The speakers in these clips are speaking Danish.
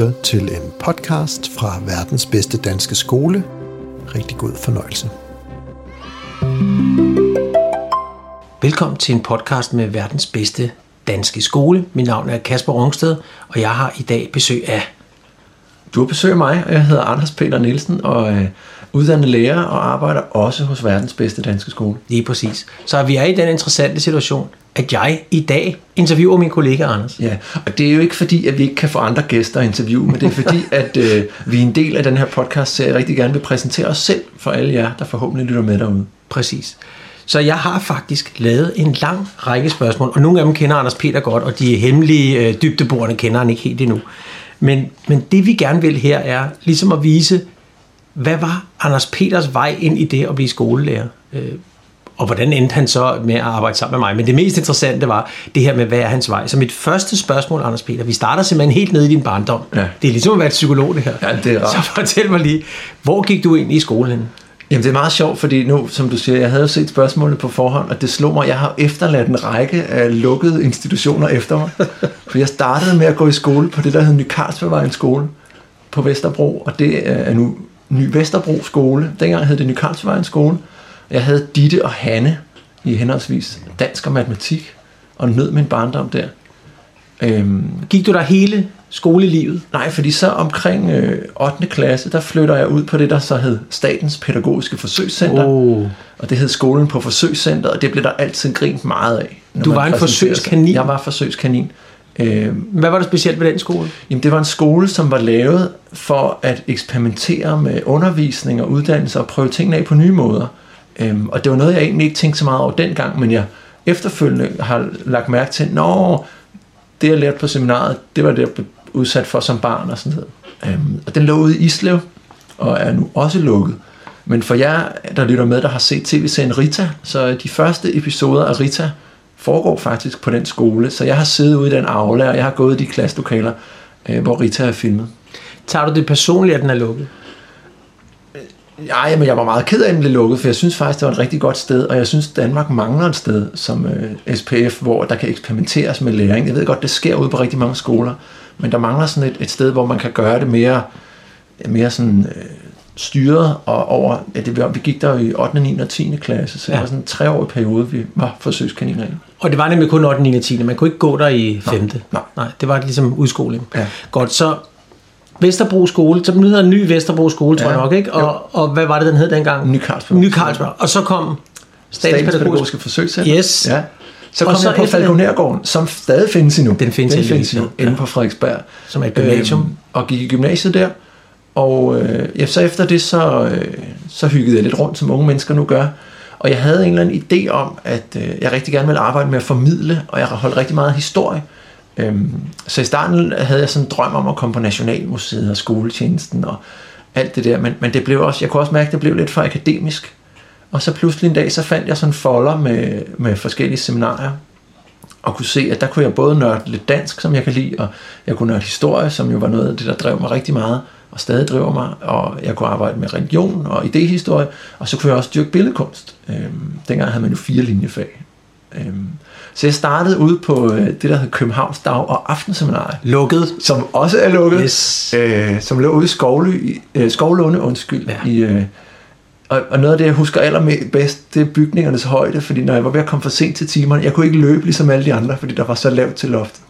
lytter til en podcast fra verdens bedste danske skole. Rigtig god fornøjelse. Velkommen til en podcast med verdens bedste danske skole. Mit navn er Kasper Rungsted, og jeg har i dag besøg af... Du har besøg af mig, og jeg hedder Anders Peter Nielsen, og er uddannet lærer og arbejder også hos verdens bedste danske skole. Lige præcis. Så vi er i den interessante situation, at jeg i dag interviewer min kollega Anders. Ja, og det er jo ikke fordi, at vi ikke kan få andre gæster at interviewe, men det er fordi, at øh, vi er en del af den her podcast, så jeg rigtig gerne vil præsentere os selv for alle jer, der forhåbentlig lytter med derude. Præcis. Så jeg har faktisk lavet en lang række spørgsmål, og nogle af dem kender Anders Peter godt, og de hemmelige øh, dybdeborene kender han ikke helt endnu. Men, men det vi gerne vil her er ligesom at vise, hvad var Anders Peters vej ind i det at blive skolelærer? Øh, og hvordan endte han så med at arbejde sammen med mig? Men det mest interessante var det her med, hvad er hans vej? Så mit første spørgsmål, Anders Peter, vi starter simpelthen helt nede i din barndom. Ja. Det er ligesom at være et psykolog, det her. Ja, det er rart. Så fortæl mig lige, hvor gik du ind i skolen? Jamen det er meget sjovt, fordi nu, som du siger, jeg havde jo set spørgsmålet på forhånd, og det slog mig, jeg har efterladt en række af lukkede institutioner efter mig. For jeg startede med at gå i skole på det, der hed Ny Carlsbergvejen skole på Vesterbro, og det er nu Ny Vesterbro skole. Dengang hed det Ny Carlsbergvejen skole. Jeg havde Ditte og Hanne i henholdsvis dansk og matematik, og nød min barndom der. Øhm, Gik du der hele skolelivet? Nej, fordi så omkring øh, 8. klasse, der flytter jeg ud på det, der så hed Statens Pædagogiske Forsøgscenter. Oh. Og det hed Skolen på Forsøgscenter, og det blev der altid grint meget af. Du var en præsenterede sig. forsøgskanin? Jeg var forsøgskanin. Øh, Hvad var der specielt ved den skole? jamen, det var en skole, som var lavet for at eksperimentere med undervisning og uddannelse og prøve tingene af på nye måder. Øhm, og det var noget, jeg egentlig ikke tænkte så meget over dengang, men jeg efterfølgende har lagt mærke til, nå, det jeg lærte på seminaret, det var det, jeg blev udsat for som barn og sådan noget. Øhm, og den lå ude i Islev, og er nu også lukket. Men for jer, der lytter med, der har set tv-serien Rita, så de første episoder af Rita foregår faktisk på den skole. Så jeg har siddet ude i den aula, og jeg har gået i de klasselokaler, øh, hvor Rita er filmet. Tager du det personligt, at den er lukket? Ja, men jeg var meget ked af, at den blev lukket, for jeg synes faktisk, det var et rigtig godt sted, og jeg synes, Danmark mangler et sted som øh, SPF, hvor der kan eksperimenteres med læring. Jeg ved godt, det sker ude på rigtig mange skoler, men der mangler sådan et, et sted, hvor man kan gøre det mere, mere sådan, øh, styret og over, ja, det, vi gik der i 8., 9. og 10. klasse, så det Ja. var sådan en treårig periode, vi var forsøgskaniner i. Og det var nemlig kun 8. 9. og 10. Man kunne ikke gå der i 5. nej. Nej, det var ligesom udskoling. Ja. Godt, så Vesterbro skole, så den hedder Ny Vesterbro skole, tror Ja. jeg nok, ikke? Og, og hvad var det, den hed dengang? Ny Carlsberg. Ny Carlsberg. Og så kom Statens Pædagogiske Forsøgscenter. Yes. Ja. Så Og kom så jeg på Falconergården, som stadig findes endnu. Den findes Den findes endnu, ja. inde på Frederiksberg. Som er et gymnasium. Øhm, og gik i gymnasiet der. Og øh, ja, så efter det, så, øh, så hyggede jeg lidt rundt, som unge mennesker nu gør. Og jeg havde en eller anden idé om, at øh, jeg rigtig gerne ville arbejde med at formidle, og jeg har holdt rigtig meget historie. Øhm, så i starten havde jeg sådan en drøm om at komme på Nationalmuseet og skoletjenesten og alt det der, men, men det blev også, jeg kunne også mærke, at det blev lidt for akademisk. Og så pludselig en dag, så fandt jeg sådan en folder med, med forskellige seminarier, og kunne se, at der kunne jeg både nørde lidt dansk, som jeg kan lide, og jeg kunne nørde historie, som jo var noget af det, der drev mig rigtig meget, og stadig driver mig, og jeg kunne arbejde med religion og idehistorie, og så kunne jeg også dyrke billedkunst. Øhm, dengang havde man jo fire linjefag. Øhm, så jeg startede ude på øh, det, der hed Københavns Dag- og Aftenseminarie, lukket. som også er lukket, Yes. øh, som lå ude i Skovly, øh, Skovlunde, undskyld, Ja. i, øh, og, og noget af det, jeg husker allerbedst, det er bygningernes højde, fordi når jeg var ved at komme for sent til timerne, jeg kunne ikke løbe ligesom alle de andre, fordi der var så lavt til loftet.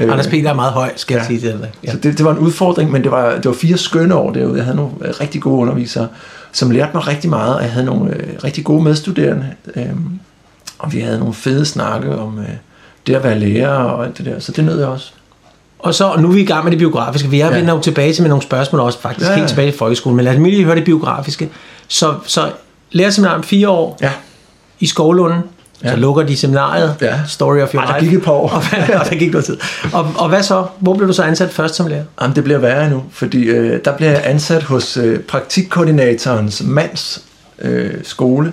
Øh, Anders Peter er meget høj, skal jeg Ja. sige til dig. Ja. Så det, det var en udfordring, men det var, det var fire skønne år derude. Jeg havde nogle øh, rigtig gode undervisere, som lærte mig rigtig meget, og jeg havde nogle øh, rigtig gode medstuderende. Øh, og vi havde nogle fede snakke om øh, det at være lærer og alt det der, så det nød jeg også. Og så og nu er vi i gang med det biografiske. Vi er Ja. jo tilbage til med nogle spørgsmål også, faktisk Ja, helt tilbage i folkeskolen. Men lad os lige høre det biografiske. Så, så lærer seminariet om fire år Ja, i Skovlunden. Ja. Så lukker de seminariet. Ja. Story of your Ej, der life. gik et par år. Og, og der gik noget tid. Og, og hvad så? Hvor blev du så ansat først som lærer? Jamen, det bliver værre nu, fordi øh, der bliver jeg ansat hos øh, praktikkoordinatorens mands øh, skole,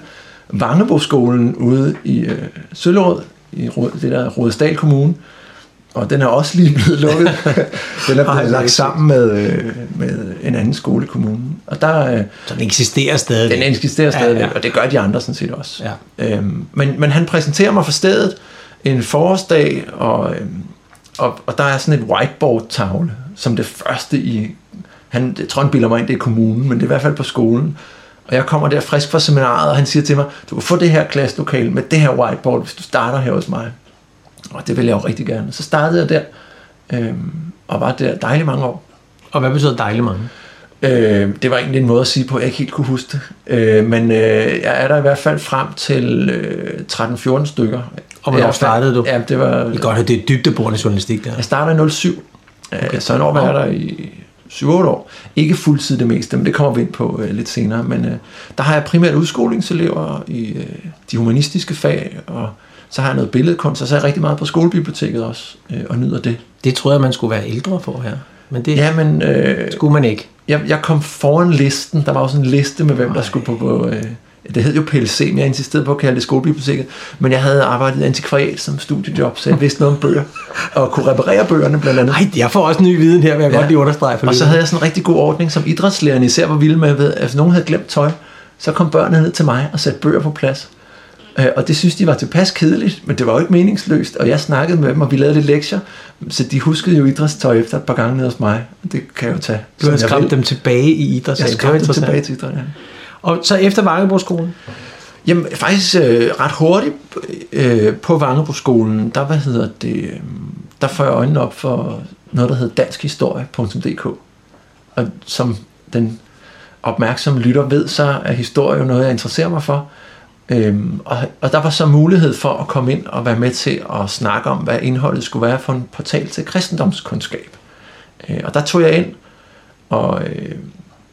Vangebo-skolen ude i øh, Søllerød, i det der Rådesdal Kommune. Og den er også lige blevet lukket. den er blevet lagt sammen med, øh, med en anden skole i kommunen. Og der, øh, Så den eksisterer stadig. den eksisterer Ja, stadigvæk, ja. og det gør de andre sådan set også. Ja. Øhm, men, men han præsenterer mig for stedet en forårsdag, og, øhm, og, og der er sådan et whiteboard-tavle, som det første i... Han, jeg tror, han bilder mig ind, det er kommunen, men det er i hvert fald på skolen. Og jeg kommer der frisk fra seminaret, og han siger til mig, du kan få det her klasselokale med det her whiteboard, hvis du starter her hos mig. Og det vil jeg jo rigtig gerne. Så startede jeg der, øhm, og var der dejligt mange år. Og hvad betyder dejligt mange? Øh, det var egentlig en måde at sige på, at jeg ikke helt kunne huske det. Øh, men øh, jeg er der i hvert fald frem til øh, 13-14 stykker. Og hvornår Jeg startede du? Ja, det var... Det er godt, det er dybdeborende journalistik der. Jeg starter i 07. Okay. Så en år var jeg der i 7-8 år. Ikke fuldtid det meste, men det kommer vi ind på øh, lidt senere. Men øh, der har jeg primært udskolingselever i øh, de humanistiske fag, og så har jeg noget billedkunst, og så er jeg rigtig meget på skolebiblioteket også, øh, og nyder det. Det troede jeg, man skulle være ældre for her. Men det Ja, men øh, skulle man ikke. jeg, jeg kom foran listen. Der var jo sådan en liste med, hvem der skulle på... på øh, det hed jo PLC, men jeg insisterede på at kalde det skolebiblioteket. Men jeg havde arbejdet antikvariat som studiejob, så jeg vidste noget om bøger, og kunne reparere bøgerne blandt andet. Nej, jeg får også ny viden her, vil jeg ja. godt lige understrege. For Og så havde jeg sådan en rigtig god ordning, som idrætslærerne især var vilde med. Ved, at hvis nogen havde glemt tøj, så kom børnene ned til mig og satte bøger på plads. Øh, Og det synes de var tilpas kedeligt, men det var jo ikke meningsløst. Og jeg snakkede med dem, og vi lavede lidt lektier. Så de huskede jo idrætstøj efter et par gange nede hos mig. Det kan jeg jo tage. Du har jeg skræmt dem tilbage i Jeg idrætssagen. Det var skræmte dem tilbage til idræt, ja. Og så efter Vangebroskolen, Jamen faktisk øh, ret hurtigt øh, på Vangebroskolen, der, hvad hedder det, øh, der får jeg øjnene op for noget, der hedder danskhistorie.dk. Og som den opmærksomme lytter ved, så er historie jo noget, jeg interesserer mig for. Øhm, og, og der var så mulighed for at komme ind og være med til at snakke om, hvad indholdet skulle være for en portal til kristendomskundskab. Øh, og der tog jeg ind og øh,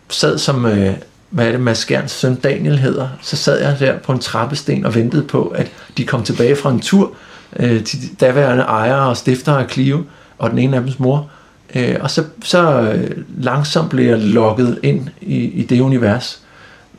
sad som, øh, hvad er det, Mads Gerns søn Daniel hedder, så sad jeg der på en trappesten og ventede på, at de kom tilbage fra en tur øh, til de daværende ejere og stiftere af Clio, og den ene af dems mor. Øh, og så, så øh, langsomt blev jeg lokket ind i, i det univers.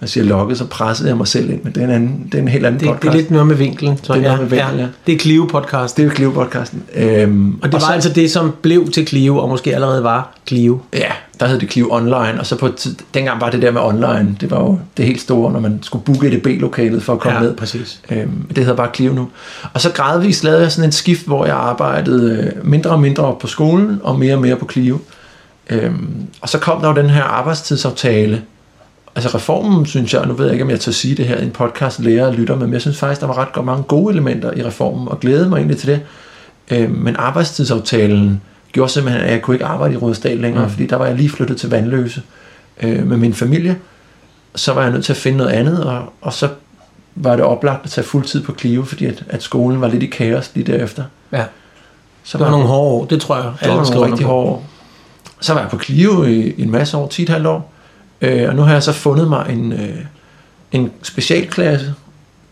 Jeg siger lokket, så pressede jeg mig selv ind, men det er en, anden, det er en helt anden det, podcast. det er lidt noget med vinklen. Så Det er noget med vinklen, ja. Det er Clio-podcast. det er Clio-podcasten. Øhm, Og det var så, altså det, som blev til Clio, og måske allerede var Clio. Ja, der hed det Clio Online, og så på dengang var det der med online, det var jo det helt store, når man skulle booke EDB-lokalet for at komme Ja, ned. præcis. Øhm, det hedder bare Clio nu. Og så gradvist lavede jeg sådan en skift, hvor jeg arbejdede øh, mindre og mindre på skolen, og mere og mere på Clio. Øhm, og så kom der jo den her arbejdstidsaftale. Altså reformen, synes jeg, nu ved jeg ikke, om jeg tør sige det her i en podcast, lærer og lytter, men jeg synes faktisk, der var ret godt mange gode elementer i reformen, og glædede mig egentlig til det. Øhm, men arbejdstidsaftalen gjorde simpelthen, at jeg kunne ikke arbejde i Rådsdal længere, mm. fordi der var jeg lige flyttet til Vandløse øh, med min familie. Så var jeg nødt til at finde noget andet, og, og så var det oplagt at tage fuldtid på Clio, fordi at, at skolen var lidt i kaos lige derefter. Ja. Så Det var nogle hårde år, det tror jeg. det var nogle rigtig hårde år. Så var jeg på Clio i, i en masse år, 10,5 år. Øh, og nu har jeg så fundet mig en, øh, en specialklasse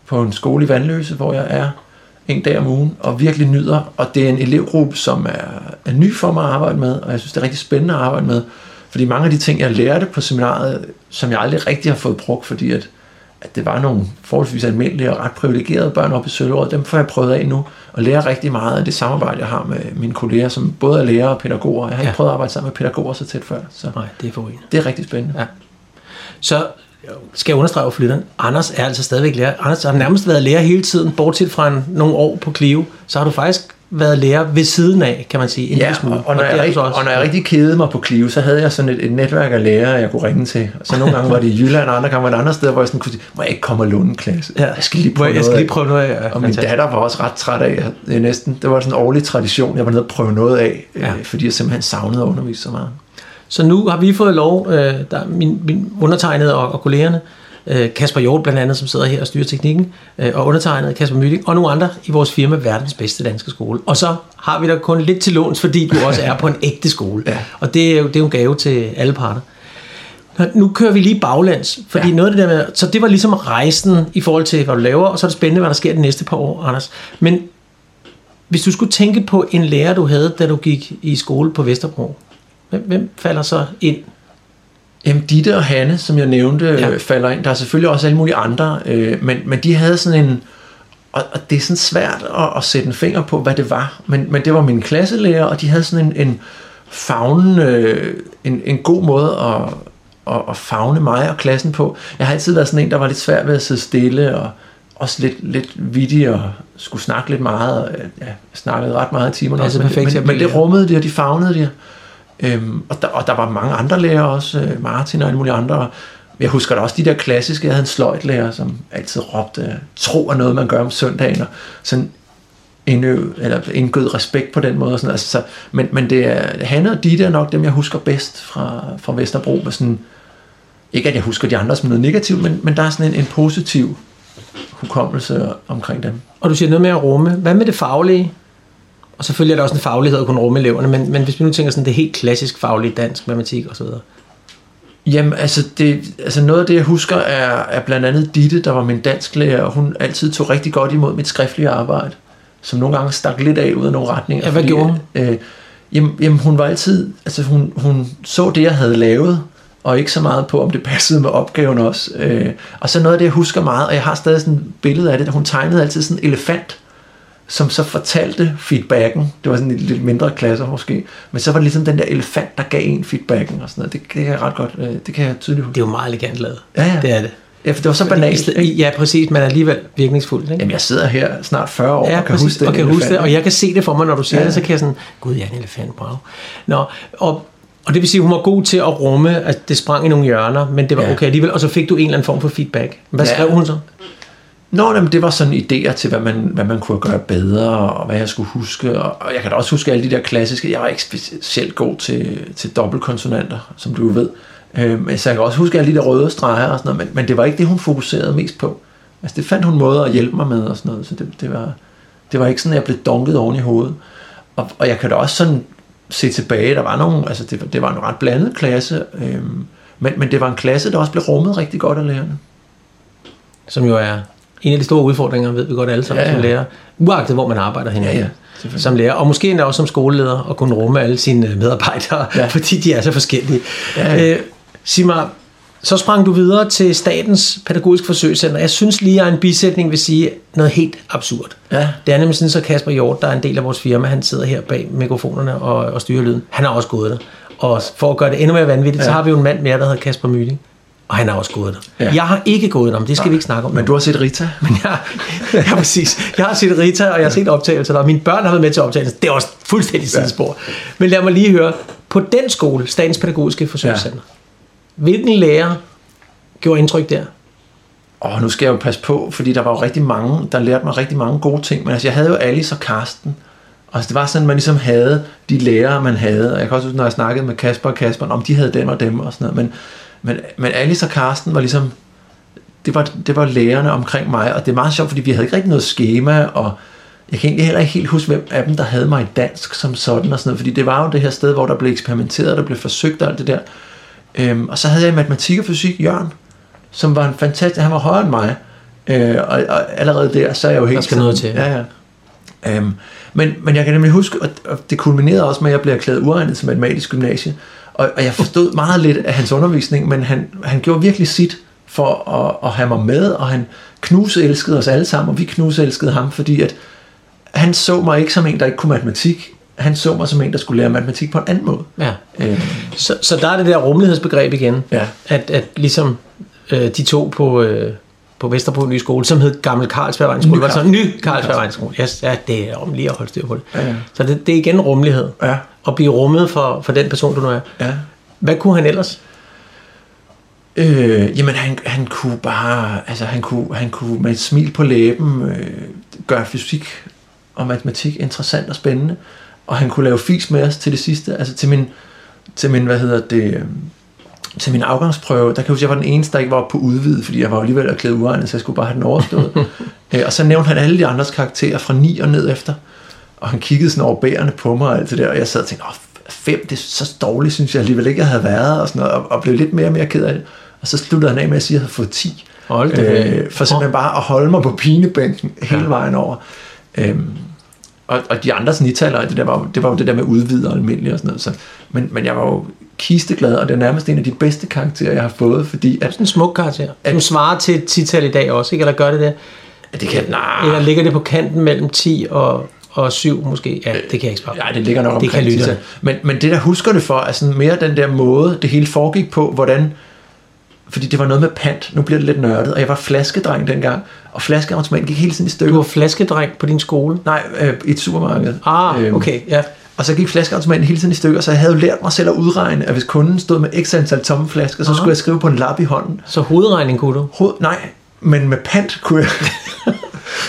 på en skole i Vandløse, hvor jeg er en dag om ugen og virkelig nyder. Og det er en elevgruppe, som er, er ny for mig at arbejde med, og jeg synes, det er rigtig spændende at arbejde med. Fordi mange af de ting, jeg lærte på seminaret, som jeg aldrig rigtig har fået brugt, fordi at, at det var nogle forholdsvis almindelige og ret privilegerede børn oppe i Søllerød, dem får jeg prøvet af nu, og lærer rigtig meget af det samarbejde, jeg har med mine kolleger, som både er lærere og pædagoger. Jeg har ikke Ja. prøvet at arbejde sammen med pædagoger så tæt før, så Nej, det er for en. det er rigtig spændende. Ja. Så skal jeg understrege over for lytteren, Anders er altså stadigvæk lærer. Anders har nærmest været lærer hele tiden, bortset fra en, nogle år på Clio. Så har du faktisk været lærer ved siden af, kan man sige. Ja, smule. og, og, når det jeg, er du rigtig, så også. og når jeg rigtig kedede mig på Clio, så havde jeg sådan et, et netværk af lærere, jeg kunne ringe til. Så nogle gange var det i Jylland, og andre gange var det andre steder, hvor jeg sådan kunne sige, må jeg ikke komme og låne en klasse? Ja. Jeg skal lige prøve jeg, jeg noget skal af." lige prøve noget af. Ja, Og min fantastisk. datter var også ret træt af, det, er næsten, det var sådan en årlig tradition, jeg var nede og prøve noget af, Ja. ja. øh, fordi jeg simpelthen savnede at undervise så meget. Så nu har vi fået lov, øh, der er min, min undertegnede og, og kollegerne, øh, Kasper Hjort blandt andet, som sidder her og styrer teknikken, øh, og undertegnet Kasper Mytting, og nogle andre i vores firma Verdens Bedste Danske Skole. Og så har vi der kun lidt til låns, fordi du også er på en ægte skole. Ja. Og det er, jo, det er jo en gave til alle parter. Nu kører vi lige baglands, fordi. Ja. noget af det der med, så det var ligesom rejsen i forhold til, hvad du laver, og så er det spændende, hvad der sker de næste par år, Anders. Men hvis du skulle tænke på en lærer, du havde, da du gik i skole på Vesterbro, hvem, hvem falder så ind? Jamen, Ditte og Hanne, som jeg nævnte, Ja. ja. falder ind. Der er selvfølgelig også alle mulige andre, øh, men, men de havde sådan en... Og, og det er sådan svært at, at sætte en finger på, hvad det var. Men, men det var min klasselærer, og de havde sådan en, en fagne, øh, en, en god måde at, at, at fagne mig og klassen på. Jeg har altid været sådan en, der var lidt svær ved at sidde stille, og også lidt, lidt vittig og skulle snakke lidt meget. Og, ja, jeg snakkede ret meget i timerne. Altså også, men, perfekt men, men det rummede de, og de fagnede de. Øhm, og, der, og der var mange andre lærere også, øh, Martin og alle mulige andre. Jeg husker da også de der klassiske, jeg havde en sløjtlærer, som altid råbte, tro er noget, man gør om søndagen, og sådan indøv, eller indgød respekt på den måde. Og sådan, altså, så, men, men det er, Hanne og Ditte der nok dem, jeg husker bedst fra, fra Vesterbro, med sådan, ikke at jeg husker de andre som noget negativt, men, men der er sådan en, en positiv hukommelse omkring dem. Og du siger noget med at rumme. Hvad med det faglige? Og selvfølgelig er der også en faglighed at kunne rumme eleverne, men, men hvis vi nu tænker sådan det helt klassisk faglige dansk, matematik osv. Jamen, altså, det, altså noget af det, jeg husker, er, er blandt andet Ditte, der var min dansklærer, og hun altid tog rigtig godt imod mit skriftlige arbejde, som nogle gange stak lidt af ud af nogle retninger. Ja, hvad fordi, gjorde hun? Øh, jamen, jamen, hun var altid, altså hun, hun så det, jeg havde lavet, og ikke så meget på, om det passede med opgaven også. Øh, og så noget af det, jeg husker meget, og jeg har stadig sådan et billede af det, hun tegnede altid sådan en elefant, som så fortalte feedbacken. Det var sådan en lidt mindre klasser måske. Men så var det ligesom den der elefant, der gav en feedbacken og sådan noget. Det, det kan jeg ret godt, øh, det kan jeg tydeligt huske. Det er jo meget elegant lavet. Ja, ja. Det er det. Ja, for det var så banalt. ikke? Ja, præcis, men alligevel virkningsfuldt. Ikke? Jamen, jeg sidder her snart 40 år Ja, og kan præcis, huske det. og kan huske det, og jeg kan se det for mig, når du siger Ja. det, så kan jeg sådan, gud, jeg er en elefant, wow. Nå, og, og det vil sige, hun var god til at rumme, at det sprang i nogle hjørner, men det var Ja. okay alligevel, og så fik du en eller anden form for feedback. Hvad Ja. skrev hun så? Nå, jamen, det var sådan idéer til, hvad man, hvad man kunne gøre bedre, og hvad jeg skulle huske. Og, og jeg kan da også huske alle de der klassiske. Jeg var ikke specielt god til, til dobbeltkonsonanter, som du ved. Øhm, så jeg kan også huske alle de der røde streger og sådan noget, men, men det var ikke det, hun fokuserede mest på. Altså, det fandt hun måder at hjælpe mig med og sådan noget, så det, det, var, det var ikke sådan, at jeg blev dunket oven i hovedet. Og, og jeg kan da også sådan se tilbage, der var nogle, altså det, det var en ret blandet klasse, øhm, men, men det var en klasse, der også blev rummet rigtig godt af lærerne. Som jo er en af de store udfordringer, ved vi godt alle sammen Ja, ja, som lærer. Uagtet hvor man arbejder henne. Ja, ja, som lærer. Og måske endda også som skoleleder at kunne rumme alle sine medarbejdere, Ja. fordi de er så forskellige. Ja, ja. Øh, sig mig, så sprang du videre til Statens Pædagogisk Forsøgscenter. Jeg synes lige, at en bisætning vil sige noget helt absurd. Ja. Det er nemlig sådan, så Kasper Hjort, der er en del af vores firma, han sidder her bag mikrofonerne og, og styrer lyden. Han har også gået der. Og for at gøre det endnu mere vanvittigt, ja. så har vi jo en mand mere, der hedder Kasper Myting. Og han har også gået der. Ja. Ja. Jeg har ikke gået der, men det skal vi ikke snakke om. Men nu. du har set Rita? Men jeg, ja, præcis. Jeg har set Rita, og jeg har set optagelser der, mine børn har været med til optagelser. Det er også fuldstændig sidespor. Men lad mig lige høre. På den skole, Statens Pædagogiske Forsøgscenter, hvilken lærer gjorde indtryk der? Og nu skal jeg jo passe på, fordi der var jo rigtig mange, der lærte mig rigtig mange gode ting. Men altså, jeg havde jo Alice og Karsten. Og altså, det var sådan, at man ligesom havde de lærere, man havde. Og jeg kan også huske, når jeg snakkede med Kasper og Kasper, om de havde dem og dem og sådan noget. Men, men, men Alice og Karsten var ligesom, det var, det var lærerne omkring mig. Og det er meget sjovt, fordi vi havde ikke rigtig noget schema, og jeg kan egentlig heller ikke helt huske, hvem af dem, der havde mig i dansk som sådan og sådan noget. Fordi det var jo det her sted, hvor der blev eksperimenteret, der blev forsøgt og alt det der. Øhm, og så havde jeg i matematik og fysik Jørgen, som var en fantastisk, han var højere end mig, øh, og, og allerede der, så er jeg jo helt skal noget til. Ja, ja. Øhm, men, men jeg kan nemlig huske, at det kulminerede også med, at jeg blev erklæret uegnet til matematisk gymnasie, og, og jeg forstod meget lidt af hans undervisning, men han, han gjorde virkelig sit for at, at have mig med, og han knuse elskede os alle sammen, og vi knuse elskede ham, fordi at han så mig ikke som en, der ikke kunne matematik, han så mig som en, der skulle lære matematik på en anden måde. Ja. Øhm, Så, så der er det der rummelighedsbegreb igen. Ja. At, at ligesom øh, de to på, øh, på Vesterbro Nye Skole, som hed Gammel Carlsberg Regnsskole, Ny var det så. Ny Carlsberg Regnsskole. Yes, ja, det er om lige at holde styr på det. Ja, ja. Så det, det er igen rummelighed. Ja. At blive rummet for, for den person, du nu er. ja. Hvad kunne han ellers? Øh, jamen han, han kunne bare, altså han kunne, han kunne med et smil på læben øh, gøre fysik og matematik interessant og spændende. Og han kunne lave fis med os til det sidste, altså til min, til min hvad hedder det, øh, til min afgangsprøve, der kan jeg huske, jeg var den eneste, der ikke var på udvidet, fordi jeg var alligevel erklæret uegnet, så jeg skulle bare have den overstået. øh, og så nævnte han alle de andres karakterer fra 9 og ned efter, og han kiggede sådan overbærende på mig og alt det der, og jeg sad og tænkte, åh, fem, det er så dårligt, synes jeg alligevel ikke, jeg havde været, og, sådan noget, og, og blev lidt mere og mere ked af det. Og så sluttede han af med at sige, at jeg havde fået 10. Hold da øh, for simpelthen bare at holde mig på pinebænken hele vejen over. Øhm, og, og de andre snittalere, det, der var, jo- det var jo det der med udvidet og almindeligt og sådan noget. Så, men, men jeg var jo kisteglad, og det er nærmest en af de bedste karakterer, jeg har fået, fordi at, En smuk karakter. Som svarer til et tital i dag også, ikke? Eller gør det det? at det kan, nej, Eller ligger det på kanten mellem 10 og, og 7 måske? Ja, det kan jeg ikke svare på. Ja, det ligger nok Det kan omkring lytterne. tital. Men, men det, der husker det for, er sådan mere den der måde, det hele foregik på, hvordan fordi det var noget med pant, nu bliver det lidt nørdet, og jeg var flaskedreng dengang, og flaskeautomaten gik hele tiden i stykker. Du var flaskedreng på din skole? Nej, øh, i et supermarked. Ah, Øhm, okay, ja. Og så gik flaskeautomaten hele tiden i stykker, så jeg havde jo lært mig selv at udregne, at hvis kunden stod med x antal tomme flasker, så Aha. skulle jeg skrive på en lap i hånden. Så hovedregning kunne du? Hoved, nej, men med pant kunne jeg.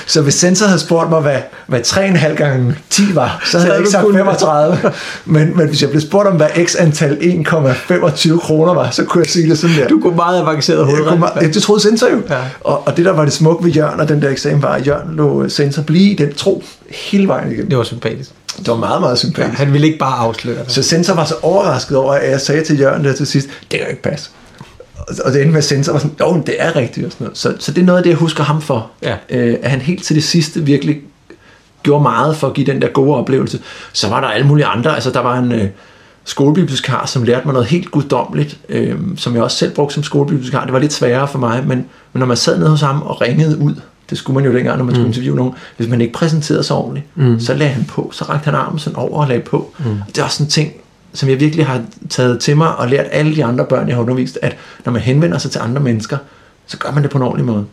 så hvis sensor havde spurgt mig, hvad, hvad 3,5 gange 10 var, så havde havde jeg ikke sagt kunnet- 35. men, men hvis jeg blev spurgt om, hvad x antal 1,25 kroner var, så kunne jeg sige det sådan der. Du kunne meget avanceret hovedregning. meget, ja, det troede sensor jo. Ja. Og, og det der var det smukke ved Jørgen og den der eksamen var, at Jørgen lå sensor blive i den tro hele vejen igennem. Det var sympatisk. Det var meget, meget Ja, sympatisk. han ville ikke bare afsløre det. Så Sensor var så overrasket over, at jeg sagde til Jørgen der til sidst, det kan ikke passe. Og- Og det endte med, at Sensor var sådan, jo, det er rigtigt. Og sådan noget. Så, så det er noget af det, jeg husker ham for. Ja. Øh, at han helt til det sidste virkelig gjorde meget for at give den der gode oplevelse. Så var der alle mulige andre. Altså, der var en øh, skolebibliotekar, som lærte mig noget helt guddommeligt, øh, som jeg også selv brugte som skolebibliotekar. Det var lidt sværere for mig, men, men når man sad nede hos ham og ringede ud, det skulle man jo dengang, når man skulle interviewe nogen, hvis man ikke præsenterede sig ordentligt, mm. så lagde han på, så rakte han armen sådan over og lagde på. Mm. Det er også sådan en ting, som jeg virkelig har taget til mig og lært alle de andre børn, jeg har undervist, at når man henvender sig til andre mennesker, så gør man det på en ordentlig måde.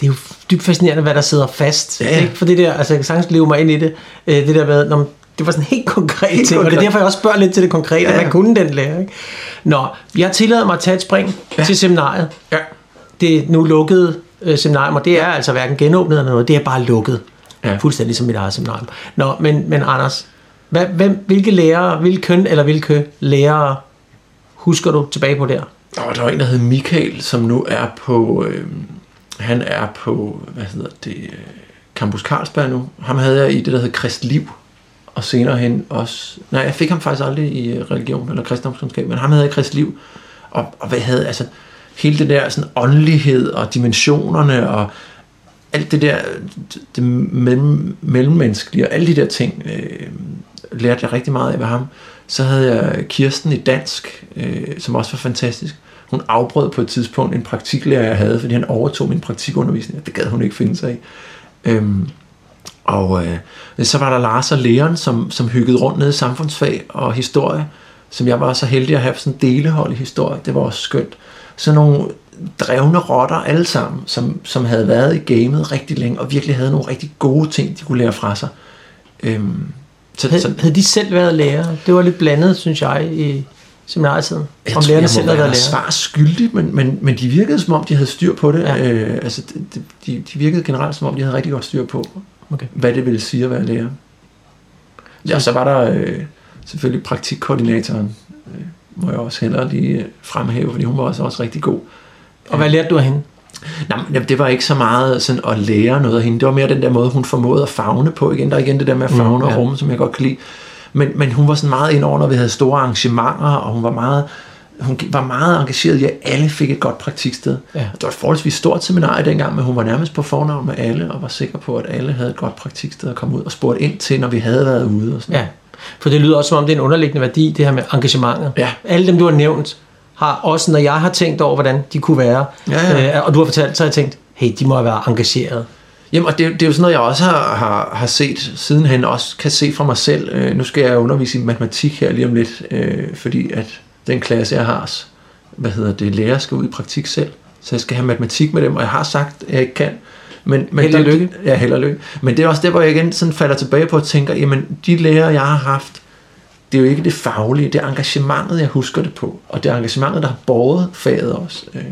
Det er jo dybt fascinerende, hvad der sidder fast. Ja, ja. Ikke? For det der, altså jeg kan sagtens leve mig ind i det, øh, det der med, når det var sådan helt konkret Helt ting, og det er konkret. derfor, jeg også spørger lidt til det konkrete, Ja, ja, ja. hvad kunne den lære? Ikke? Nå, jeg tillader mig at tage et spring ja. til seminariet. Ja. Det er nu lukket øh, seminarium, og det er altså hverken genåbnet eller noget, det er bare lukket. Ja. Fuldstændig ligesom mit eget seminarium. Nå, men, men Anders, hvad, hvem, hvilke lærere, hvilke køn eller hvilke lærere husker du tilbage på der? Og der var en, der hed Michael, som nu er på, øh, han er på, hvad hedder det, øh, Campus Carlsberg nu. Ham havde jeg i det, der hed Kristliv, og senere hen også, nej, jeg fik ham faktisk aldrig i øh, religion eller kristendomskundskab, men ham havde jeg i Kristliv, og, og hvad havde, altså, hele det der sådan åndelighed og dimensionerne og alt det der det mellem, mellemmenneskelige og alle de der ting øh, lærte jeg rigtig meget af ved ham. Så havde jeg Kirsten i dansk, øh, som også var fantastisk. Hun afbrød på et tidspunkt en praktiklærer, jeg havde, fordi han overtog min praktikundervisning, det gad hun ikke finde sig i. Øhm, og øh, så var der Lars og Leon, som, som hyggede rundt nede i samfundsfag og historie, som jeg var så heldig at have sådan en delehold i historie. Det var også skønt. Så nogle drevne rotter alle sammen, som, som havde været i gamet rigtig længe, og virkelig havde nogle rigtig gode ting, de kunne lære fra sig. Øhm, så, så, Havde, havde de selv været lærere? Det var lidt blandet, synes jeg, i seminarietiden. Jeg Om tror, lærerne jeg selv havde være været lærere. svar skyldig, men, men, men de virkede som om, de havde styr på det. Ja. Ja. Øh, altså, de, de, de virkede generelt som om, de havde rigtig godt styr på, Okay. hvad det ville sige at være lærer. Ja, så var der øh, selvfølgelig praktikkoordinatoren, øh, må jeg også hellere lige øh, fremhæve, fordi hun var også, også rigtig god. Og hvad lærte du af hende? Nej, det var ikke så meget sådan at lære noget af hende. Det var mere den der måde, hun formåede at fagne på. Igen, der er igen det der med at fagne mm, ja. og rumme, som jeg godt kan lide. Men, men hun var sådan meget ind over, når vi havde store arrangementer, og hun var meget, hun var meget engageret i, at alle fik et godt praktiksted. Ja. Det var et forholdsvis stort seminar dengang, men hun var nærmest på fornavn med alle, og var sikker på, at alle havde et godt praktiksted at komme ud og spurgte ind til, når vi havde været ude. Og sådan. Ja, for det lyder også som om, det er en underliggende værdi, det her med engagementet. Ja. Alle dem, du har nævnt, har også, når jeg har tænkt over, hvordan de kunne være, Ja, ja. Øh, og du har fortalt, så har jeg tænkt, hey, de må have været engageret. Jamen, og det, det er jo sådan noget, jeg også har, har, har set sidenhen, også kan se fra mig selv. Øh, nu skal jeg undervise i matematik her lige om lidt, øh, fordi at den klasse, jeg har, hvad hedder det, lærer skal ud i praktik selv. Så jeg skal have matematik med dem, og jeg har sagt, at jeg ikke kan. Men, men Held og det, lykke. Ja, held og lykke. Men det er også der, hvor jeg igen sådan falder tilbage på og tænker, jamen, de lærere, jeg har haft, det er jo ikke det faglige, det er engagementet, jeg husker det på. Og det er engagementet, der har båret faget også. Øh,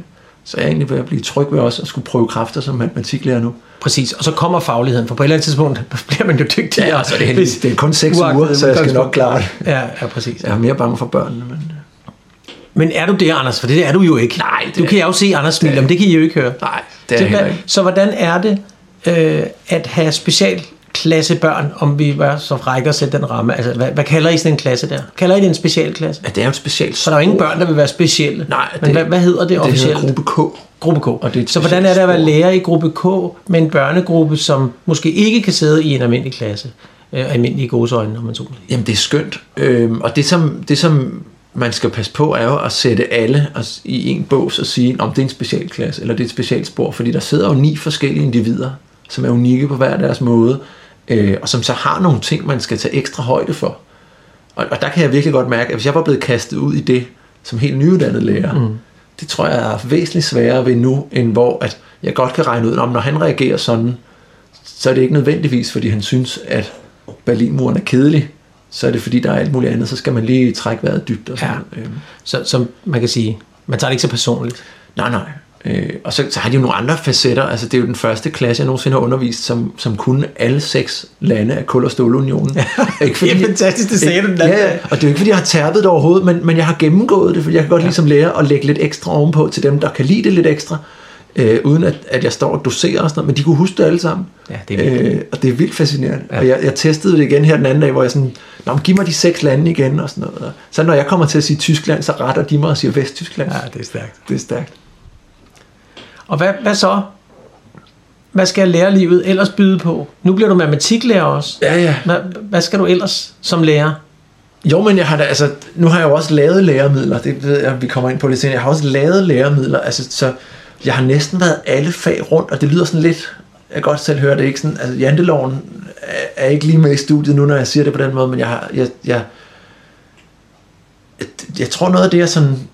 Så jeg er egentlig ved at blive tryg ved også at skulle prøve kræfter som matematiklærer nu. Præcis, og så kommer fagligheden, for på et eller andet tidspunkt bliver man jo dygtigere. Ja, altså, det er, hvis- det er kun 6 uagtet uger, så jeg skal nok klare det. Ja, ja, præcis. Jeg er mere bange for børnene, men... Men er du det, Anders? For det er du jo ikke. Nej, det Du kan jeg jo se Anders smile, men det kan I jo ikke høre. Nej, det er Så ikke. Så hvordan er det øh, at have specialklassebørn, om vi var så frække at sætte den ramme? Altså, hvad, hvad kalder I sådan en klasse der? Kalder I det en specialklasse? Ja, det er jo et specielt Så der er jo ingen børn, der vil være specielle. Nej, Men hvad, hvad hedder det, det officielt? hedder gruppe K. Gruppe K. Og det er så hvordan er det at være lærer i gruppe K med en børnegruppe, som måske ikke kan sidde i en almindelig klasse? Øh, almindelige godsøjne, om man så. Jamen, det er skønt. Øhm, og det som, det, som man skal passe på, er jo at sætte alle i en bås og sige, om det er en specialklasse, eller det er et specialspor. Fordi der sidder jo ni forskellige individer, som er unikke på hver deres måde, øh, og som så har nogle ting, man skal tage ekstra højde for. Og, og der kan jeg virkelig godt mærke, at hvis jeg var blevet kastet ud i det, som helt nyuddannet lærer, mm. det tror jeg er væsentligt sværere ved nu, end hvor at jeg godt kan regne ud, om når han reagerer sådan, så er det ikke nødvendigvis, fordi han synes, at Berlinmuren er kedelig. så er det fordi, der er alt muligt andet, så skal man lige trække vejret dybt og sådan Ja. Øhm, Så, som man kan sige, man tager det ikke så personligt. Nej, nej. Øh, og så, så har de jo nogle andre facetter. Altså, det er jo den første klasse, jeg nogensinde har undervist, som, som kunne alle seks lande af kul- og stålunionen. ikke Det er fantastisk, det sagde du den ja, og det er jo ikke, fordi jeg har tærpet det overhovedet, men, men jeg har gennemgået det, fordi jeg kan godt ja. ligesom lære at lægge lidt ekstra ovenpå til dem, der kan lide det lidt ekstra, øh, uden at, at jeg står og doserer og sådan noget, men de kunne huske det alle sammen. Ja, det er vildt. øh, og det er vildt fascinerende. Ja. Og jeg, jeg testede det igen her den anden dag, hvor jeg sådan, Nå, men giv mig de seks lande igen og sådan noget. Og så når jeg kommer til at sige Tyskland, så retter de mig og siger Vesttyskland. Ja, det er stærkt. Det er stærkt. Og hvad, hvad så? Hvad skal lærerlivet ellers byde på? Nu bliver du matematiklærer også. Ja, ja. Hvad, hvad skal du ellers som lærer? Jo, men jeg har da, altså, nu har jeg jo også lavet læremidler, det ved jeg, vi kommer ind på lidt senere. Jeg har også lavet læremidler, altså, så jeg har næsten været alle fag rundt, og det lyder sådan lidt, jeg kan godt selv høre det ikke sådan, altså janteloven er, er ikke lige med i studiet nu, når jeg siger det på den måde, men jeg har, jeg, jeg, jeg, jeg tror noget af det er sådan,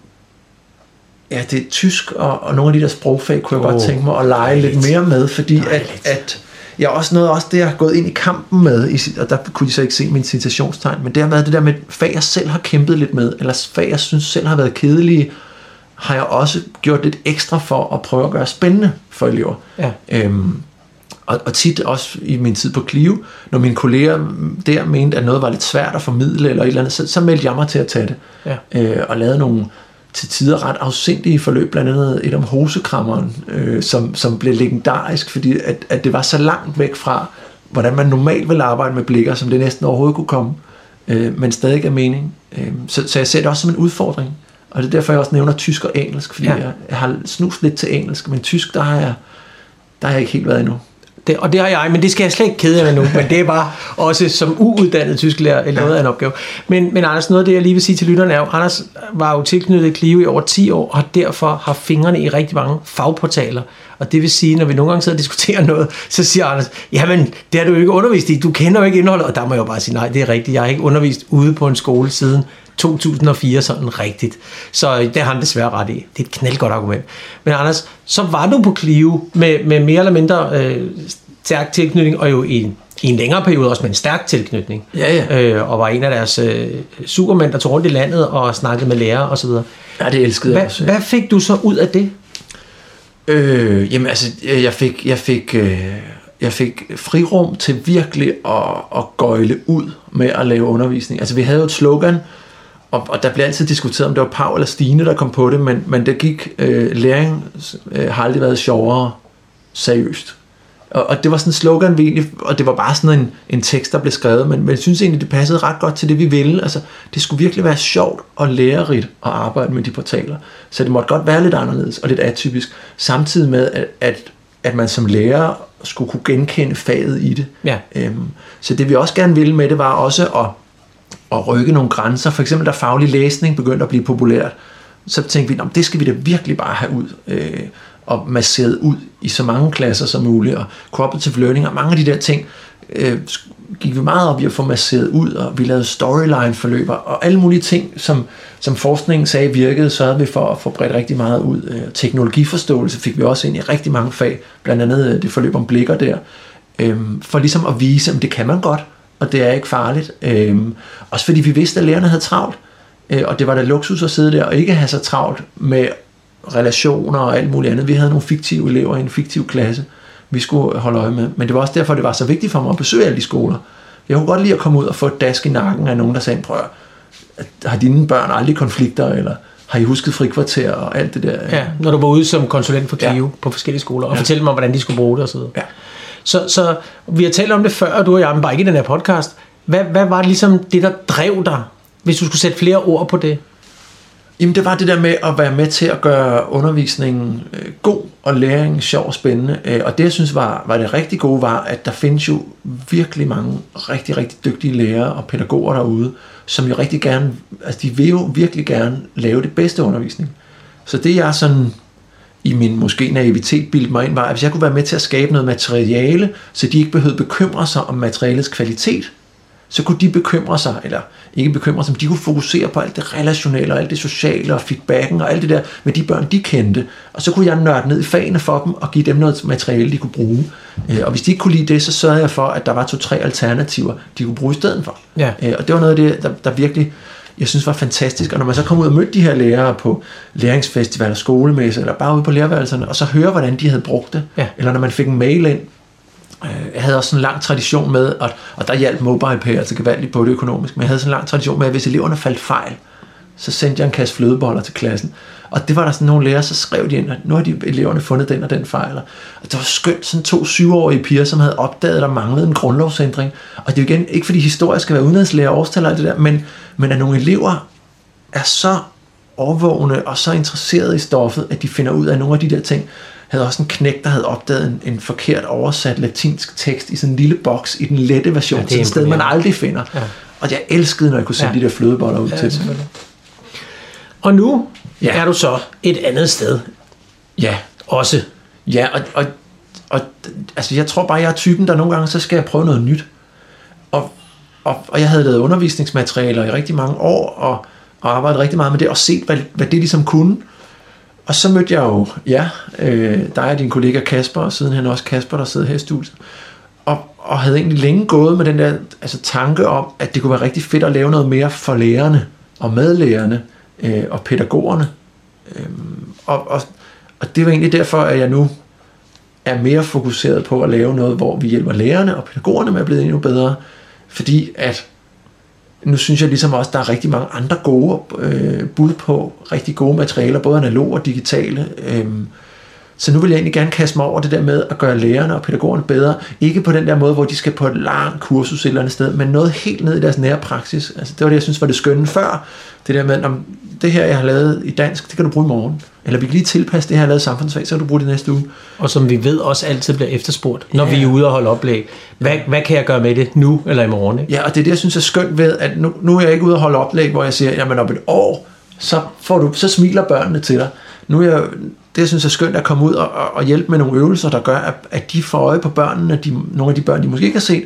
ja, det er tysk og, og nogle af de der sprogfag, kunne jeg oh, godt tænke mig at lege lidt mere med, fordi at, Dejligt. at jeg også noget også det, jeg har gået ind i kampen med, og der kunne de så ikke se min citationstegn, men det har været det der med fag, jeg selv har kæmpet lidt med, eller fag, jeg synes selv har været kedelige, har jeg også gjort lidt ekstra for at prøve at gøre spændende for elever. Ja. Øhm, og, og tit også i min tid på Clio, når mine kolleger der mente, at noget var lidt svært at formidle eller et eller andet, så, så meldte jeg mig til at tage det. Ja. Øh, og lavede nogle til tider ret afsindige forløb, blandt andet et om hosekrammeren, øh, som, som blev legendarisk, fordi at, at det var så langt væk fra, hvordan man normalt vil arbejde med blikker, som det næsten overhovedet kunne komme, øh, men stadig er mening. Øh, så, så jeg ser det også som en udfordring. Og det er derfor, jeg også nævner tysk og engelsk, fordi Ja. jeg, jeg har snus lidt til engelsk, men tysk, der har jeg, der har jeg ikke helt været endnu. Det, og det har jeg, men det skal jeg slet ikke kede med nu. Men det er bare også som uuddannet tysklærer noget af en opgave. Men, men Anders, noget af det, jeg lige vil sige til lytterne er jo, Anders var jo tilknyttet Clio i over 10 år, og har derfor har fingrene i rigtig mange fagportaler. Og det vil sige, når vi nogle gange sidder og diskuterer noget, så siger Anders, jamen, det har du jo ikke undervist i, du kender jo ikke indholdet. Og der må jeg jo bare sige, nej, det er rigtigt, jeg har ikke undervist ude på en skole siden 2004 sådan rigtigt. Så det har han desværre ret i. Det er et knaldgodt argument. Men Anders, så var du på Clio med, med mere eller mindre øh, stærk tilknytning, og jo i en, i en længere periode også med en stærk tilknytning. Ja, ja. Øh, og var en af deres øh, supermænd, der tog rundt i landet og snakkede med lærere osv. Ja, det elskede jeg også. Hvad, hvad fik du så ud af det? Øh, jamen altså, jeg fik, jeg fik, øh, jeg fik frirum til virkelig at, at gøjle ud med at lave undervisning. Altså vi havde jo et slogan, og, og der blev altid diskuteret, om det var Pau eller Stine, der kom på det, men, men det gik, øh, læring øh, har aldrig været sjovere seriøst. Og, og det var sådan en slogan, vi egentlig, og det var bare sådan en, en tekst, der blev skrevet, men, men jeg synes egentlig, det passede ret godt til det, vi ville. Altså, det skulle virkelig være sjovt og lærerigt at arbejde med de portaler. Så det måtte godt være lidt anderledes og lidt atypisk, samtidig med, at, at, at man som lærer skulle kunne genkende faget i det. Ja. Øhm, så det vi også gerne ville med det, var også at, at rykke nogle grænser. For eksempel, da faglig læsning begyndte at blive populært, så tænkte vi, "Nå, det skal vi da virkelig bare have ud. Øh, og masseret ud i så mange klasser som muligt, og cooperative learning, og mange af de der ting, øh, gik vi meget op i at få masseret ud, og vi lavede storyline-forløber, og alle mulige ting, som, som forskningen sagde virkede, sørgede vi for at få bredt rigtig meget ud. Øh, teknologiforståelse fik vi også ind i rigtig mange fag, blandt andet øh, det forløb om blikker der, øh, for ligesom at vise, at det kan man godt, og det er ikke farligt. Øh, også fordi vi vidste, at lærerne havde travlt, øh, og det var da luksus at sidde der og ikke have så travlt med relationer og alt muligt andet. Vi havde nogle fiktive elever i en fiktiv klasse, vi skulle holde øje med. Men det var også derfor, det var så vigtigt for mig at besøge alle de skoler. Jeg kunne godt lide at komme ud og få et dask i nakken af nogen, der sagde, prøv har dine børn aldrig konflikter, eller har I husket frikvarter og alt det der. Ja, når du var ude som konsulent for Clio ja. På forskellige skoler, og ja. Fortælle mig, hvordan de skulle bruge det osv. Ja. Så, så vi har talt om det før, du og jeg, men bare ikke i den her podcast. Hvad, hvad var ligesom det, der drev dig, hvis du skulle sætte flere ord på det? Jamen det var det der med at være med til at gøre undervisningen øh, god og læringen sjov og spændende. Øh, og det jeg synes var, var det rigtig gode var, at der findes jo virkelig mange rigtig, rigtig dygtige lærere og pædagoger derude, som jo rigtig gerne, altså de vil jo virkelig gerne lave det bedste undervisning. Så det jeg sådan i min måske naivitet bildte mig ind, var, at hvis jeg kunne være med til at skabe noget materiale, så de ikke behøvede bekymre sig om materialets kvalitet, så kunne de bekymre sig, eller ikke bekymre sig, men de kunne fokusere på alt det relationelle, og alt det sociale, og feedbacken, og alt det der med de børn, de kendte. Og så kunne jeg nørde ned i fagene for dem, og give dem noget materiale, de kunne bruge. Øh, og hvis de ikke kunne lide det, så sørgede jeg for, at der var to-tre alternativer, de kunne bruge i stedet for. Ja. Øh, og det var noget af det, der, der virkelig jeg synes var fantastisk. Og når man så kom ud og mødte de her lærere på læringsfestivaler, skolemesser, eller bare ude på lærerværelserne, og så høre, hvordan de havde brugt det, Ja. eller når man fik en mail ind, øh, jeg havde også en lang tradition med, og, og der hjalp MobilePay altså gevaldigt på det økonomisk, men jeg havde sådan en lang tradition med, at hvis eleverne faldt fejl, så sendte jeg en kasse flødeboller til klassen. Og det var der sådan nogle lærere, så skrev de ind, at nu har de eleverne fundet den og den fejl. Og det var skønt, sådan to syvårige piger, som havde opdaget, at der manglede en grundlovsændring. Og det er jo igen ikke fordi historie skal være udenrigslærer og årstal og alt det der, men, men at nogle elever er så overvågne og så interesserede i stoffet, at de finder ud af nogle af de der ting. Jeg havde også en knæk, der havde opdaget en, en forkert oversat latinsk tekst i sådan en lille boks i den lette version, Ja, sådan et sted, man aldrig finder. Ja. Og jeg elskede, når jeg kunne sende Ja. de der flødeboller ud Ja, til dem. Og nu Ja. er du så et andet sted Ja, også. Ja, og, og, og altså jeg tror bare, jeg er typen, der nogle gange, så skal jeg prøve noget nyt. Og, og, og jeg havde lavet undervisningsmaterialer i rigtig mange år, og, og arbejdet rigtig meget med det, og set, hvad, hvad det ligesom kunne. Og så mødte jeg jo, ja, øh, dig og din kollega Kasper, og sidenhen også Kasper, der sidder her i studiet. Og, og havde egentlig længe gået med den der altså, tanke om, at det kunne være rigtig fedt at lave noget mere for lærerne, og med lærerne, øh, og pædagogerne. Øh, og, og, og det var egentlig derfor, at jeg nu er mere fokuseret på at lave noget, hvor vi hjælper lærerne og pædagogerne med at blive endnu bedre. Fordi at nu synes jeg ligesom også, at der er rigtig mange andre gode øh, bud på rigtig gode materialer, både analog og digitale. øh, så nu vil jeg egentlig gerne kaste mig over det der med at gøre lærerne og pædagogerne bedre. Ikke på den der måde, hvor de skal på et langt kursus et eller andet sted, men noget helt ned i deres nære praksis. Altså, det var det, jeg synes var det skønne før. Det der med, om det her, jeg har lavet i dansk, det kan du bruge i morgen. Eller vi kan lige tilpasse det her, jeg har lavet samfundsfag, så kan du bruge det næste uge. Og som vi ved også altid bliver efterspurgt, når Ja. vi er ude og holde oplæg. Hvad, hvad kan jeg gøre med det nu eller i morgen? Ikke? Ja, og det er det, jeg synes er skønt ved, at nu, nu er jeg ikke ude og holde oplæg, hvor jeg siger, jamen om et år, så, får du, så smiler børnene til dig. Nu er jeg, det, jeg synes er skønt at komme ud og, og, og hjælpe med nogle øvelser, der gør, at, at de får øje på børnene, de, nogle af de børn, de måske ikke har set,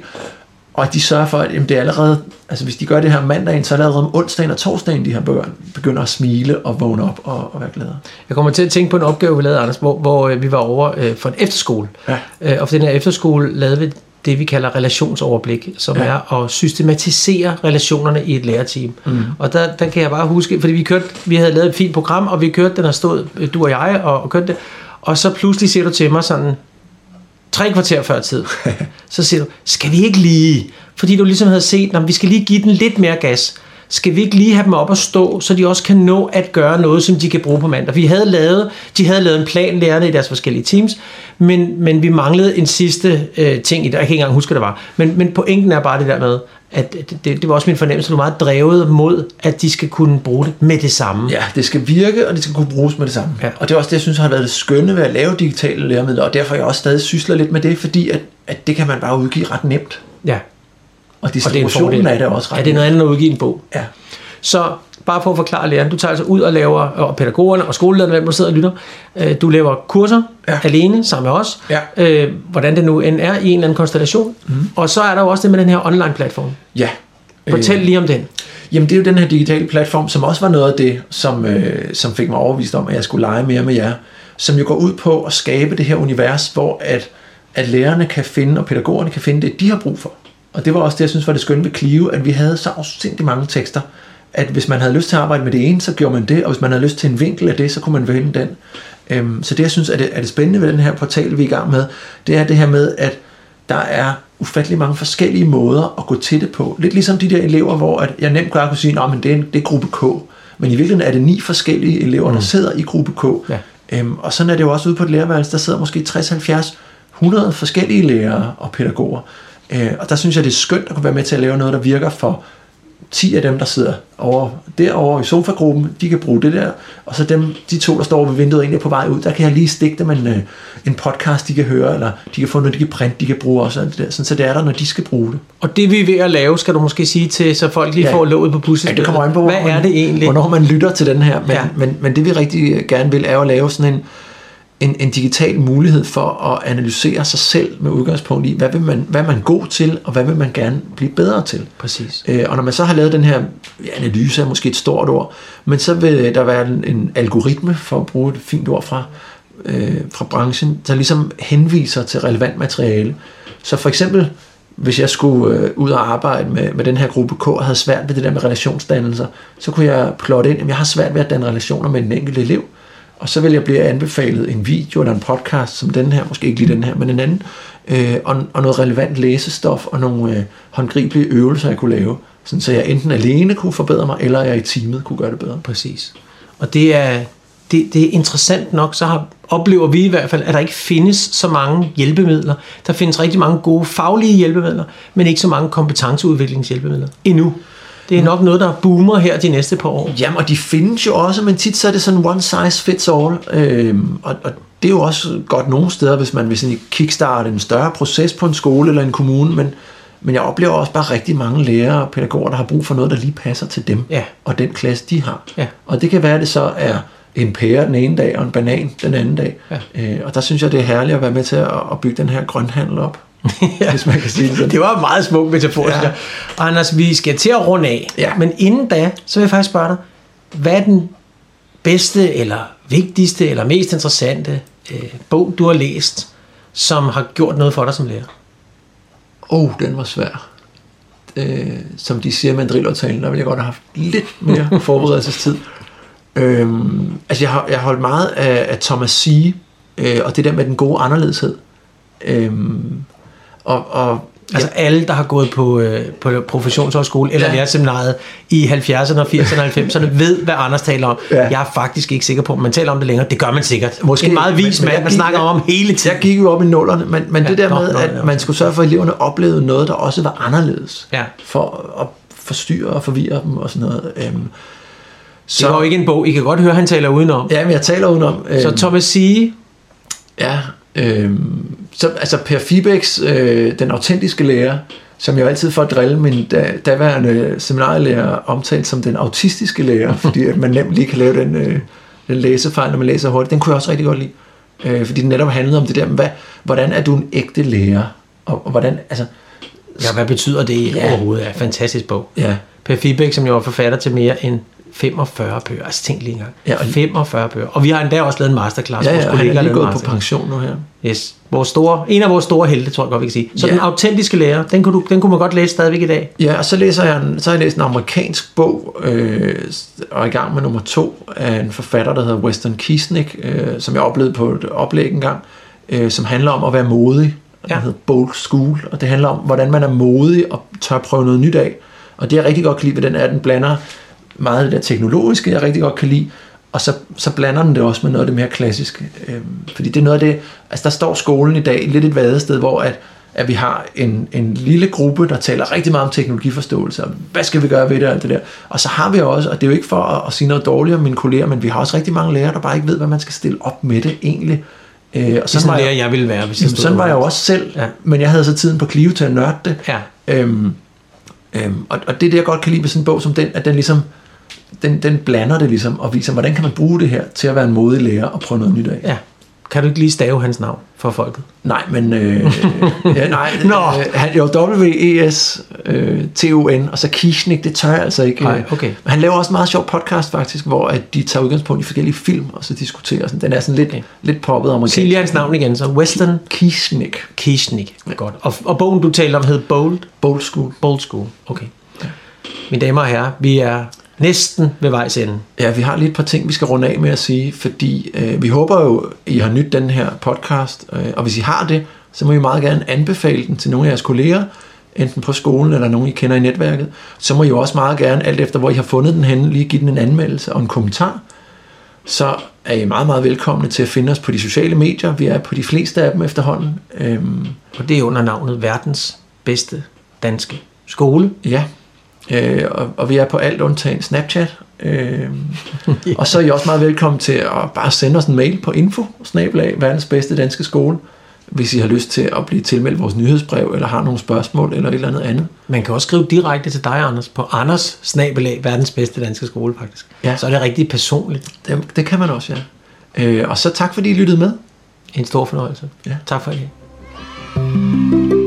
og at de sørger for, at jamen, det er allerede, altså hvis de gør det her mandagen, så er det allerede om onsdagen og torsdagen, de her børn begynder at smile og vågne op og, og være glade. Jeg kommer til at tænke på en opgave, vi lavede, Anders, hvor, hvor øh, vi var over øh, for en efterskole. Ja. Øh, og for den her efterskole lavede vi det, vi kalder relationsoverblik, som ja. Er at systematisere relationerne i et lærerteam. Mm. Og der, der kan jeg bare huske, fordi vi, kørte, vi havde lavet et fint program, og vi kørte den og stod, du og jeg, og, og kørte det. Og så pludselig siger du til mig sådan, tre kvarter før tid, så siger du, skal vi ikke lige, fordi du ligesom havde set, at vi skal lige give den lidt mere gas. Skal vi ikke lige have dem op at stå, så de også kan nå at gøre noget, som de kan bruge på mandag? Vi havde lavet, de havde lavet en plan, lærerne i deres forskellige teams, men, men vi manglede en sidste øh, ting i det. Jeg kan ikke engang huske, hvad det var. Men, men pointen er bare det der med, at det, det var også min fornemmelse, at du er meget drevet mod, at de skal kunne bruge det med det samme. Ja, det skal virke, og det skal kunne bruges med det samme. Ja. Og det er også det, jeg synes har været det skønne ved at lave digitale læremidler, og derfor er jeg også stadig sysler lidt med det, fordi at, at det kan man bare udgive ret nemt. ja. Og Og det er en distributionen af det er også ret Ja, det er noget andet at udgive en bog. Ja. Så bare for at forklare læreren, du tager altså ud og laver, og pædagogerne og skolelederne, hvem der sidder og lytter, øh, du laver kurser ja. Alene sammen med os, Ja. øh, hvordan det nu end er i en eller anden konstellation. Mm. Og så er der jo også det med den her online platform. Ja. Fortæl lige om den. Jamen det er jo den her digitale platform, som også var noget af det, som, øh, som fik mig overvist om, at jeg skulle lege mere med jer. Som jo går ud på at skabe det her univers, hvor at, at lærerne kan finde, og pædagogerne kan finde det, de har brug for. Og det var også det, jeg synes var det skønne ved Clio, at vi havde så afsindig mange tekster, at hvis man havde lyst til at arbejde med det ene, så gjorde man det, og hvis man havde lyst til en vinkel af det, så kunne man vælge den. Øhm, så det, jeg synes er det, er det spændende ved den her portal, vi er i gang med, det er det her med, at der er ufattelig mange forskellige måder at gå til det på. Lidt ligesom de der elever, hvor at jeg nemt bare kunne sige, at det, er det er gruppe K. Men i virkeligheden er det ni forskellige elever, der sidder i gruppe K. Ja. Øhm, og sådan er det jo også ude på et lærerværelse, der sidder måske 60, 70, 100 forskellige lærere og pædagoger. Øh, og der synes jeg, det er skønt at kunne være med til at lave noget, der virker for 10 af dem, der sidder over, derovre i sofagruppen, de kan bruge det der, og så dem, de to, der står ved vinduet egentlig på vej ud, der kan jeg lige stikke dem en, øh, en podcast, de kan høre, eller de kan få noget, de kan printe, de kan bruge også, det der, sådan, så det er der, når de skal bruge det. Og det vi er ved at lave, skal du måske sige til, så folk lige Ja. får låget på Ja, puslespillet. det kommer an på, Hvad hvornår er man- det egentlig? Hvornår man lytter til den her. Men, Ja. ja. men, men det vi rigtig gerne vil, er at lave sådan en, en, en digital mulighed for at analysere sig selv med udgangspunkt i, hvad, vil man, hvad er man god til, og hvad vil man gerne blive bedre til. Præcis. Øh, og når man så har lavet den her ja, analyse, er måske et stort ord, men så vil der være en, en algoritme, for at bruge et fint ord fra, øh, fra branchen, der ligesom henviser til relevant materiale. Så for eksempel, hvis jeg skulle øh, ud og arbejde med, med den her gruppe K, og havde svært ved det der med relationsdannelser, så kunne jeg plotte ind, at jeg har svært ved at danne relationer med en enkelt elev. Og så vil jeg blive anbefalet en video eller en podcast som den her, måske ikke lige den her, men en anden, øh, og, og noget relevant læsestof og nogle øh, håndgribelige øvelser, jeg kunne lave, sådan, så jeg enten alene kunne forbedre mig, eller jeg i teamet kunne gøre det bedre. Præcis. Og det er, det, det er interessant nok, så har, oplever vi i hvert fald, at der ikke findes så mange hjælpemidler. Der findes rigtig mange gode faglige hjælpemidler, men ikke så mange kompetenceudviklingshjælpemidler endnu. Det er nok noget, der boomer her de næste par år. Jamen, og de findes jo også, men tit så er det sådan one size fits all. Øhm, og, og det er jo også godt nogle steder, hvis man vil sådan kickstarte en større proces på en skole eller en kommune, men, men jeg oplever også bare rigtig mange lærere og pædagoger, der har brug for noget, der lige passer til dem Ja. og den klasse, de har. Ja. Og det kan være, at det så er en pære den ene dag og en banan den anden dag. Ja. Øh, og der synes jeg, det er herligt at være med til at, at bygge den her grønhandel op, ja. hvis man kan sige det sådan. Det var en meget smuk metafor, Ja. Anders, vi skal til at runde af. Ja. Men inden da, så vil jeg faktisk spørge dig, hvad er den bedste, eller vigtigste, eller mest interessante øh, bog, du har læst, som har gjort noget for dig som lærer? Oh, den var svær. Øh, som de siger i mandrilertalen, der ville jeg godt have haft lidt mere forberedelsestid. Øhm, altså, jeg har, jeg har holdt meget af, af Thomas Sige, øh, og det der med den gode anderledeshed. Øhm, og, og Altså alle, der har gået på, øh, på professionshøjskole eller Ja. ja. lærerseminaret i 70'erne, 80'erne og 90'erne, ved, hvad Anders taler om. Ja. Jeg er faktisk ikke sikker på, om man taler om det længere. Det gør man sikkert. Måske, en meget vis mand, man gik- snakker jeg- om hele tiden. jeg gik jo op i nullerne, men, men Ja, det der med, at ja, man skulle sørge for, at eleverne oplevede noget, der også var anderledes. Ja. For at forstyrre og forvirre dem og sådan noget. Øhm, Det var jo ikke en bog. I kan godt høre, han taler udenom. Ja, men jeg taler udenom. Øhm, Så Thomas Sige, Ja, øhm, så, altså Per Fibeks, øh, den autentiske lærer, som jeg altid for at drille min da, daværende seminarlærer omtalt som den autistiske lærer, fordi at man nemt lige kan lave den, øh, den læsefejl, når man læser hurtigt, den kunne jeg også rigtig godt lide. Øh, fordi den netop handlede om det der, med, hvad, hvordan er du en ægte lærer? Og, og hvordan, altså, ja, hvad betyder det Ja. overhovedet? Ja, fantastisk bog. ja, Per Fibæk, som jo var forfatter til mere end 45 bøger. Altså tænk lige engang. Ja, og- 45 bøger. Og vi har endda også lavet en masterclass. ja, Vores ja kollegaer er en gået på pension nu her. Yes. Vores store, en af vores store helte, tror jeg godt, vi kan sige. Så Ja. den autentiske lærer, den kunne, du, den kunne man godt læse stadigvæk i dag. Ja, og så læser jeg så har jeg læst en amerikansk bog, øh, og er i gang med nummer to af en forfatter, der hedder Weston Kiesnick, øh, som jeg oplevede på et oplæg engang, øh, som handler om at være modig. Den Ja. hedder Bold School, og det handler om, hvordan man er modig og tør prøve noget nyt af. Og det jeg rigtig godt kan lide ved den er, at den blander meget af det der teknologiske, jeg rigtig godt kan lide, og så, så blander den det også med noget af det mere klassiske. Øhm, fordi det er noget af det, altså der står skolen i dag lidt et vadested, hvor at, at vi har en, en lille gruppe, der taler rigtig meget om teknologiforståelse, og hvad skal vi gøre ved det og alt det der. Og så har vi også, og det er jo ikke for at, at sige noget dårligt om mine kolleger, men vi har også rigtig mange lærere, der bare ikke ved, hvad man skal stille op med det egentlig. Øh, og Det er sådan sådan var, lærer, jeg, jeg ville være, hvis jeg sådan var jeg jo også selv, Ja. men jeg havde så tiden på Clio til at nørde det. Ja. Øhm, øhm, og, og det er det, jeg godt kan lide ved sådan en bog som den, at den ligesom, den, den blander det ligesom, og viser, hvordan kan man bruge det her til at være en modig lærer og prøve noget nyt af. ja. Kan du ikke lige stave hans navn for folket? Nej, men... Øh, ja, nej, Nå. øh, han, jo, W-E-S-T-O-N, og så Kishnik, det tør jeg altså ikke. Nej, øh. okay. Men han laver også en meget sjov podcast faktisk, hvor at de tager udgangspunkt i forskellige film, og så diskuterer sådan. Den er sådan lidt, Okay. lidt poppet amerikansk. Sig lige hans navn igen, så Western Kishnik, Kishnik. Godt. Og, og bogen, du talte om, hed Bold? Bold School. Bold School. Okay. Mine damer og herrer, vi er næsten ved vejs ende. Ja, vi har lige et par ting, vi skal runde af med at sige, fordi øh, vi håber jo, I har nyt den her podcast, øh, og hvis I har det, så må I meget gerne anbefale den til nogle af jeres kolleger, enten på skolen eller nogen, I kender i netværket. Så må I jo også meget gerne, alt efter hvor I har fundet den henne, lige give den en anmeldelse og en kommentar. Så er I meget, meget velkomne til at finde os på de sociale medier. Vi er på de fleste af dem efterhånden. Øhm, Og det er under navnet verdens bedste danske skole. Ja, øh, og, og vi er på alt undtagen Snapchat. Øh, Og så er I også meget velkommen til at bare sende os en mail på info verdens bedste danske skole, hvis I har lyst til at blive tilmeldt vores nyhedsbrev, eller har nogle spørgsmål, eller et eller andet andet. Man kan også skrive direkte til dig, Anders, på Anders snabelag, verdens bedste danske skole, faktisk. Ja. Så er det rigtig personligt. Det, det kan man også, ja. Øh, og så tak fordi I lyttede med. En stor fornøjelse. Ja. Tak for det.